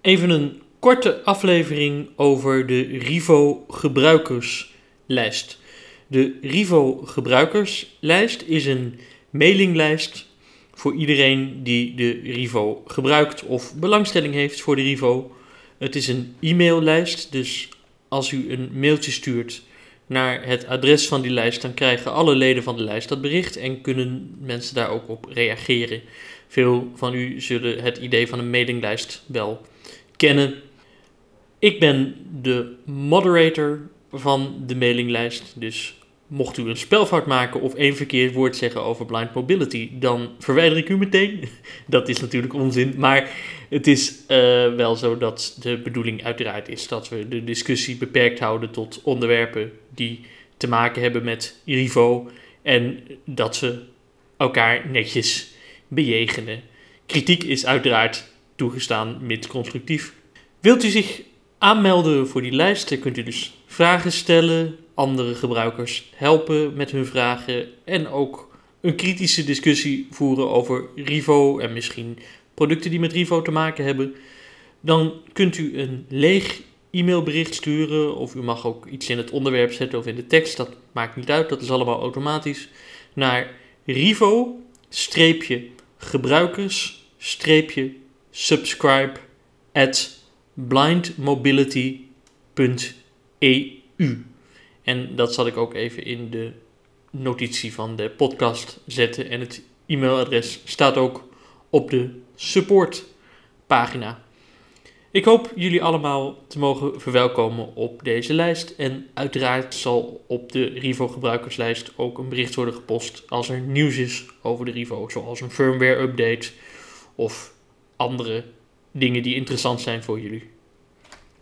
Even een korte aflevering over de Rivo gebruikerslijst. De Rivo gebruikerslijst is een mailinglijst voor iedereen die de Rivo gebruikt of belangstelling heeft voor de Rivo. Het is een e-maillijst, dus als u een mailtje stuurt naar het adres van die lijst, dan krijgen alle leden van de lijst dat bericht en kunnen mensen daar ook op reageren. Veel van u zullen het idee van een mailinglijst wel kennen. Ik ben de moderator van de mailinglijst, dus mocht u een spelfout maken of één verkeerd woord zeggen over blind mobility, dan verwijder ik u meteen. Dat is natuurlijk onzin, maar het is uh, wel zo dat de bedoeling uiteraard is dat we de discussie beperkt houden tot onderwerpen die te maken hebben met RIVO en dat ze elkaar netjes bejegenen. Kritiek is uiteraard toegestaan, mits constructief. Wilt u zich aanmelden voor die lijst, dan kunt u dus vragen stellen, andere gebruikers helpen met hun vragen en ook een kritische discussie voeren over Rivo en misschien producten die met Rivo te maken hebben. Dan kunt u een leeg e-mailbericht sturen of u mag ook iets in het onderwerp zetten of in de tekst, dat maakt niet uit, dat is allemaal automatisch, naar rivo-gebruikers-subscribe at blindmobility.eu. En dat zal ik ook even in de notitie van de podcast zetten. En het e-mailadres staat ook op de supportpagina. Ik hoop jullie allemaal te mogen verwelkomen op deze lijst. En uiteraard zal op de Rivo gebruikerslijst ook een bericht worden gepost als er nieuws is over de Rivo, zoals een firmware update of andere dingen die interessant zijn voor jullie.